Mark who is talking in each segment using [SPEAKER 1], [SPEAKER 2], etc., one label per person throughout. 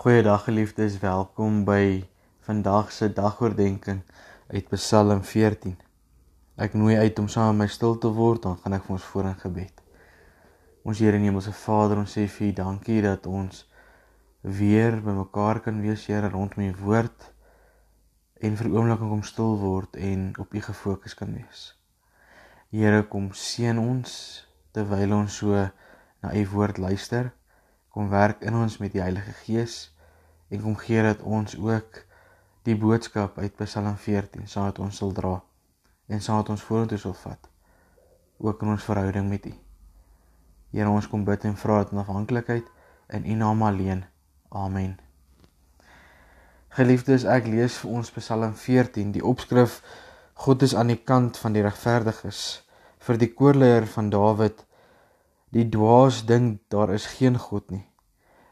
[SPEAKER 1] Goeiedag geliefdes, welkom by vandag se dagoordenkings uit Psalm 14. Ek nooi uit om saam met my stil te word, dan gaan ek vir ons voor in gebed. Ons Here en Hemelse Vader, ons sê vir U dankie dat ons weer bymekaar kan wees, Here, rondom U woord en vir oomblik om stil word en op U gefokus kan wees. Here, kom seën ons terwyl ons so na U woord luister kom werk in ons met die Heilige Gees en kom gee dat ons ook die boodskap uit Psalm 14 saam met ons sal dra en saam met ons vorentoe sal vat ook in ons verhouding met U. Here ons kom bid en vra dat in afhanklikheid in U naam alleen. Amen. Geliefdes, ek lees vir ons Psalm 14, die opskrif God is aan die kant van die regverdiges vir die koorleier van Dawid Die dwaas dink daar is geen God nie.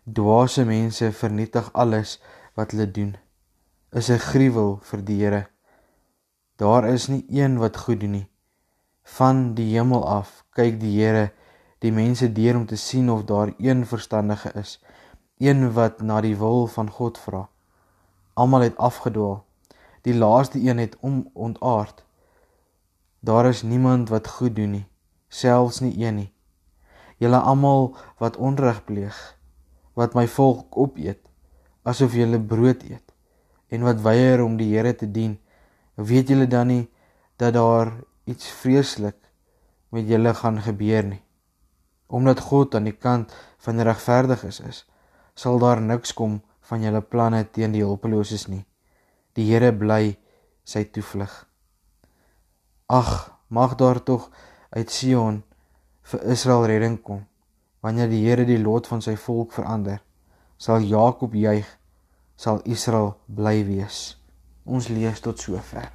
[SPEAKER 1] Dwaase mense vernietig alles wat hulle doen. Is 'n gruwel vir die Here. Daar is nie een wat goed doen nie. Van die hemel af kyk die Here die mense deur om te sien of daar een verstandige is, een wat na die wil van God vra. Almal het afgedwaal. Die laaste een het om ontaard. Daar is niemand wat goed doen nie, selfs nie een nie julle almal wat onreg pleeg, wat my volk opeet, asof julle brood eet, en wat weier om die Here te dien, weet julle dan nie dat daar iets vreeslik met julle gaan gebeur nie? Omdat God aan die kant van die regverdiges is, sal daar niks kom van julle planne teen die hulpeloses nie. Die Here bly sy toevlug. Ag, mag daar tog uit Sion vir Israel redding kom. Wanneer die Here die lot van sy volk verander, sal Jakob juig, sal Israel bly wees. Ons lees tot sover.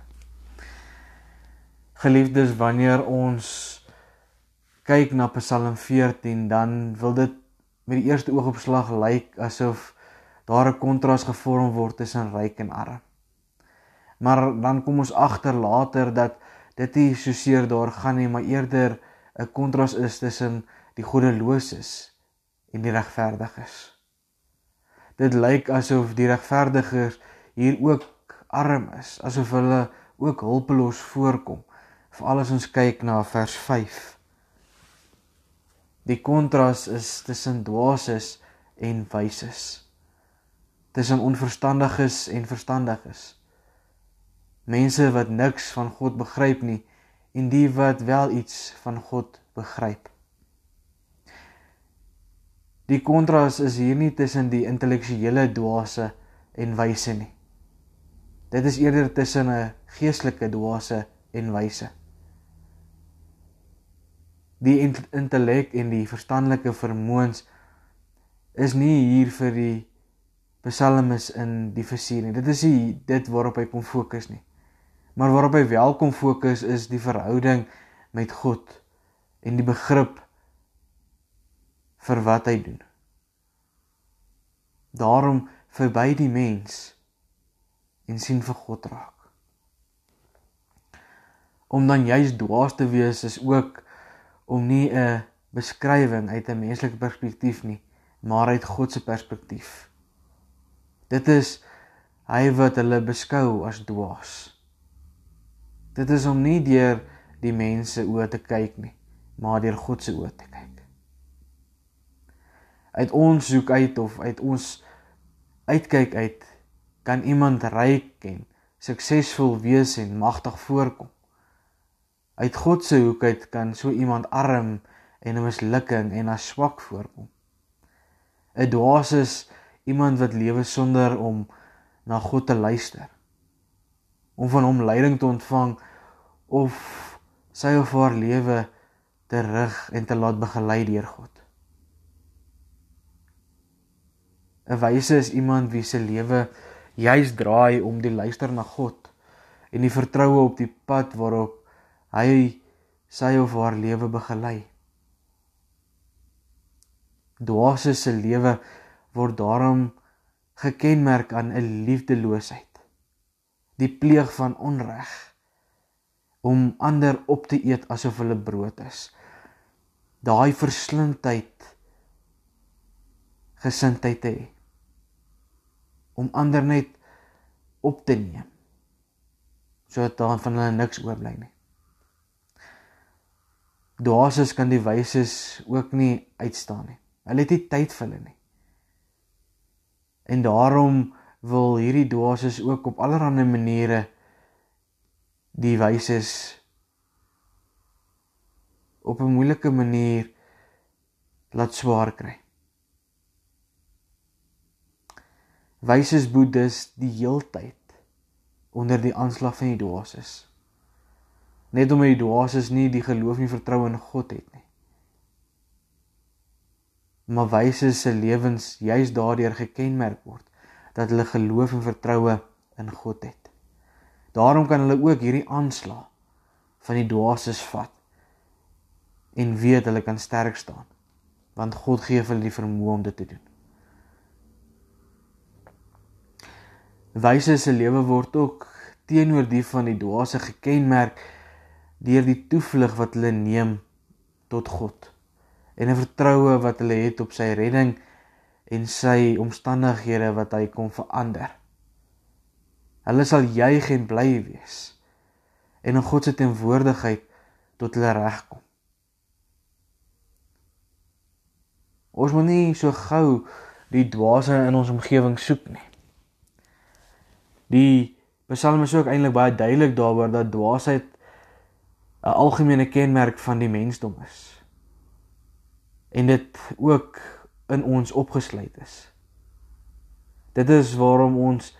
[SPEAKER 1] Geliefdes, wanneer ons kyk na Psalm 14, dan wil dit met die eerste oogopslag lyk asof daar 'n kontras gevorm word tussen ryk en arm. Maar dan kom ons agter later dat dit nie so seer daar gaan nie, maar eerder 'n kontras is tussen die goddeloses en die regverdiges. Dit lyk asof die regverdiges hier ook arm is, asof hulle ook hulpeloos voorkom. Veral as ons kyk na vers 5. Die kontras is tussen dwaases en wyses. Tussen onverstandiges en verstandiges. Mense wat niks van God begryp nie en die wat wel iets van God begryp. Die kontras is hier nie tussen die intellektuele dwaase en wyse nie. Dit is eerder tussen 'n geestelike dwaase en wyse. Die intellek en die verstandelike vermoëns is nie hier vir die psalmis in die versie nie. Dit is nie dit waarop hy kom fokus nie. Maar waarop hy wel kom fokus is die verhouding met God en die begrip vir wat hy doen. Daarom verby die mens en sien vir God raak. Om dan juis dwaas te wees is ook om nie 'n beskrywing uit 'n menslike perspektief nie, maar uit God se perspektief. Dit is hy wat hulle beskou as dwaas. Dit is om nie deur die mense oë te kyk nie, maar deur God se oë te kyk. Uit ons soek uit of uit ons uitkyk uit kan iemand ryk en suksesvol wees en magtig voorkom. Uit God se hoek uit kan so iemand arm en 'n mislukking en as swak voorkom. 'n Dwaas is iemand wat lewe sonder om na God te luister om van hom leiding te ontvang of sy of haar lewe te rig en te laat begelei deur God. 'n Wyse is iemand wie se lewe juis draai om die luister na God en die vertroue op die pad waarop hy sy of haar lewe begelei. Dwaase se lewe word daarom gekenmerk aan 'n liefdeloosheid die pleeg van onreg om ander op te eet asof hulle brood is. Daai verslindheid gesindheid te hê. om ander net op te neem sodat daar van hulle niks oorbly nie. Dwaasers kan die wyses ook nie uitstaan nie. Hulle het nie tyd vir hulle nie. En daarom wil hierdie dwaasers ook op allerlei maniere die wyses op 'n moeilike manier laat swaar kry. Wyses boeddhis die heeltyd onder die aanslag van die dwaasers. Net omdat die dwaasers nie die geloof en vertroue in God het nie. Maar wyses se lewens juis daardeur gekenmerk word dat hulle geloof en vertroue in God het. Daarom kan hulle ook hierdie aanslag van die dwaasers vat en weet hulle kan sterk staan want God gee hulle die vermoë om dit te doen. Wyse se lewe word ook teenoor die van die dwaase gekenmerk deur die toevlug wat hulle neem tot God en 'n vertroue wat hulle het op sy redding en sy omstandighede wat hy kom verander. Hulle sal juig en bly wees en in God se teenwoordigheid tot hulle regkom. Ons moet nie so gou die dwaase in ons omgewing soek nie. Die Psalm is ook eintlik baie duidelik daaroor dat dwaasheid 'n algemene kenmerk van die mensdom is. En dit ook in ons opgesluit is. Dit is waarom ons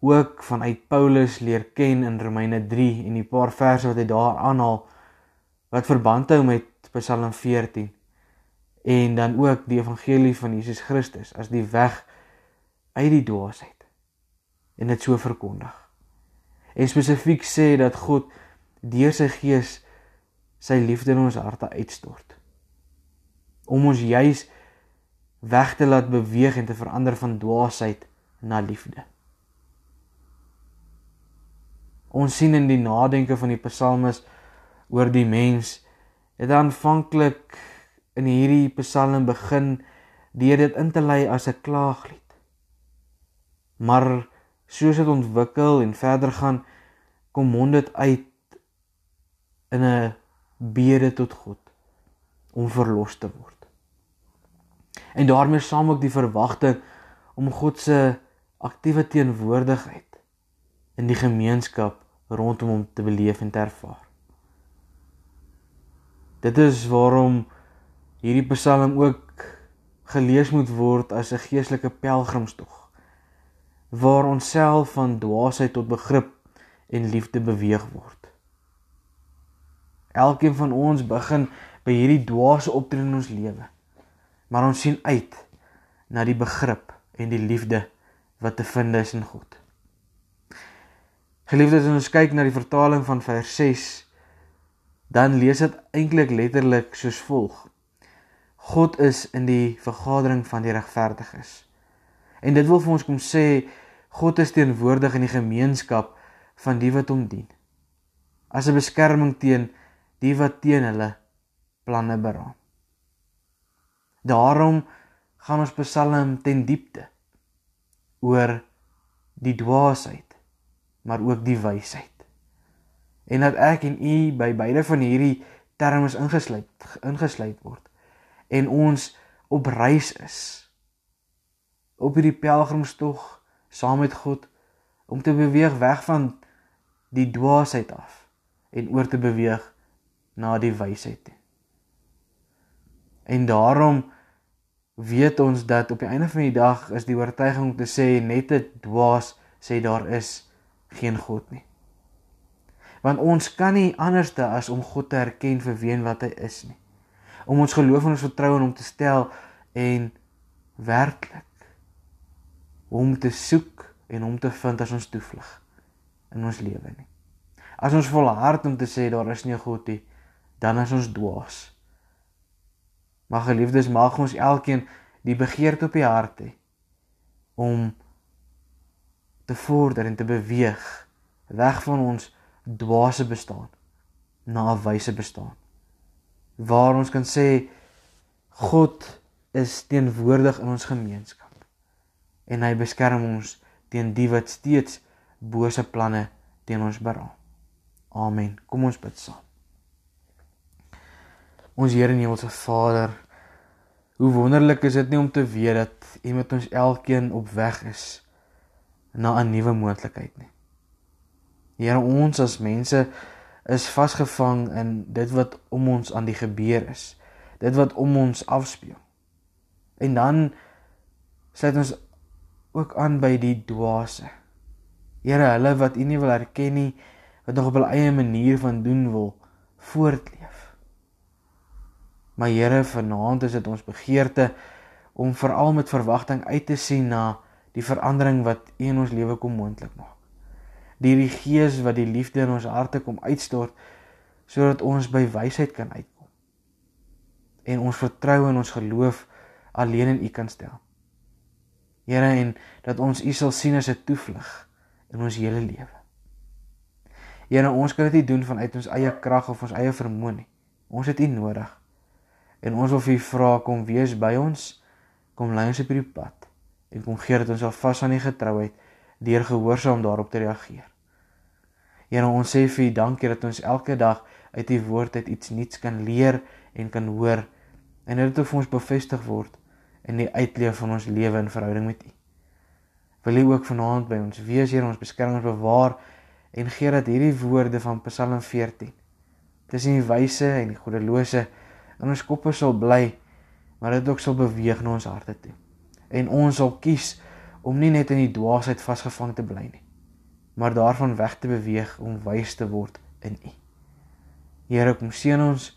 [SPEAKER 1] ook vanuit Paulus leer ken in Romeine 3 en die paar verse wat hy daar aanhaal wat verband hou met Psalm 14 en dan ook die evangelie van Jesus Christus as die weg uit die dwaasheid en dit so verkondig. En spesifiek sê dat God deur sy gees sy liefde in ons harte uitstort. Om ons juis weg te laat beweeg en te verander van dwaasheid na liefde. Ons sien in die nadenke van die psalmes oor die mens het aanvanklik in hierdie psalm begin deur dit in te lei as 'n klaaglied. Maar soos dit ontwikkel en verder gaan kom mond dit uit in 'n bede tot God om verlos te word. En daarmee saam ook die verwagting om God se aktiewe teenwoordigheid in die gemeenskap rondom hom te beleef en te ervaar. Dit is waarom hierdie Psalm ook gelees moet word as 'n geestelike pelgrimstog waar ons self van dwaasheid tot begrip en liefde beweeg word. Elkeen van ons begin by hierdie dwaase optrede in ons lewe. Maar ons sien uit na die begrip en die liefde wat te vind is in God. Geliefdes, as ons kyk na die vertaling van vers 6, dan lees dit eintlik letterlik soos volg: God is in die vergadering van die regverdiges. En dit wil vir ons kom sê God is teenwoordig in die gemeenskap van die wat hom dien. As 'n beskerming teen die wat teen hulle planne beraam. Daarom gaan ons Psalm ten diepte oor die dwaasheid, maar ook die wysheid. En dat ek en u by beide van hierdie terme ingesluit ingesluit word en ons op reis is op hierdie pelgrimstog saam met God om te beweeg weg van die dwaasheid af en oor te beweeg na die wysheid. En daarom weet ons dat op die einde van die dag is die oortuiging om te sê net 'n dwaas sê daar is geen God nie. Want ons kan nie anderste as om God te erken vir wie en wat hy is nie. Om ons geloof en ons vertroue in hom te stel en werklik hom te soek en hom te vind as ons toevlug in ons lewe nie. As ons volhard om te sê daar is nie 'n God nie, dan is ons dwaas. Maar geliefdes, mag ons elkeen die begeerte op die hart hê om te vorder en te beweeg weg van ons dwaase bestaan na 'n wyse bestaan. Waar ons kan sê God is teenwoordig in ons gemeenskap en hy beskerm ons teen die wat steeds bose planne teen ons beraam. Amen. Kom ons bid saam. Ons Here en Hemelse Vader, hoe wonderlik is dit nie om te weet dat U met ons elkeen op weg is na 'n nuwe moontlikheid nie. Here, ons as mense is vasgevang in dit wat om ons aan die gebeur is. Dit wat om ons afspeel. En dan sluit ons ook aan by die dwaase. Here, hulle wat U nie wil erken nie, wat nog op hul eie manier van doen wil voortleef. Maar Here, vanaand is dit ons begeerte om veral met verwagting uit te sien na die verandering wat U in ons lewe kom moontlik maak. Die die Gees wat die liefde in ons harte kom uitstort sodat ons by wysheid kan uitkom. En ons vertroue en ons geloof alleen in U kan stel. Here en dat ons U sal sien as 'n toevlug in ons hele lewe. Here, ons kan dit nie doen vanuit ons eie krag of ons eie vermoë nie. Ons het U nodig. En ons wil vir U vra kom wees by ons, kom lei ons op hierdie pad en kom gee dat ons al vas aan U getrouheid deur gehoorsaam daarop te reageer. Here, ons sê vir U dankie dat ons elke dag uit U woord uit iets nuuts kan leer en kan hoor en dit het vir ons bevestig word in die uitleef van ons lewe in verhouding met U. Wil U ook vanaand by ons wees, Here, ons beskerm ons bewaar en gee dat hierdie woorde van Psalm 14 tussen die wyse en die goddelose in ons koppe sal bly, maar dit ook sal beweeg na ons harte toe. En ons sal kies om nie net in die dwaasheid vasgevang te bly nie, maar daarvan weg te beweeg om wys te word in U. Here, kom seën ons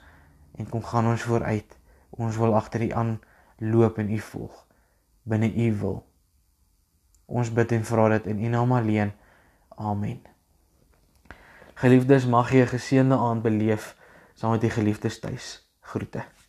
[SPEAKER 1] en kom gaan ons vooruit. Ons wil agter U aan loop en U volg binne U wil. Ons bid en vra dit in U naam alleen. Amen. Geliefdes, mag jy 'n geseënde aand beleef saam met die geliefdes tuis. Groete.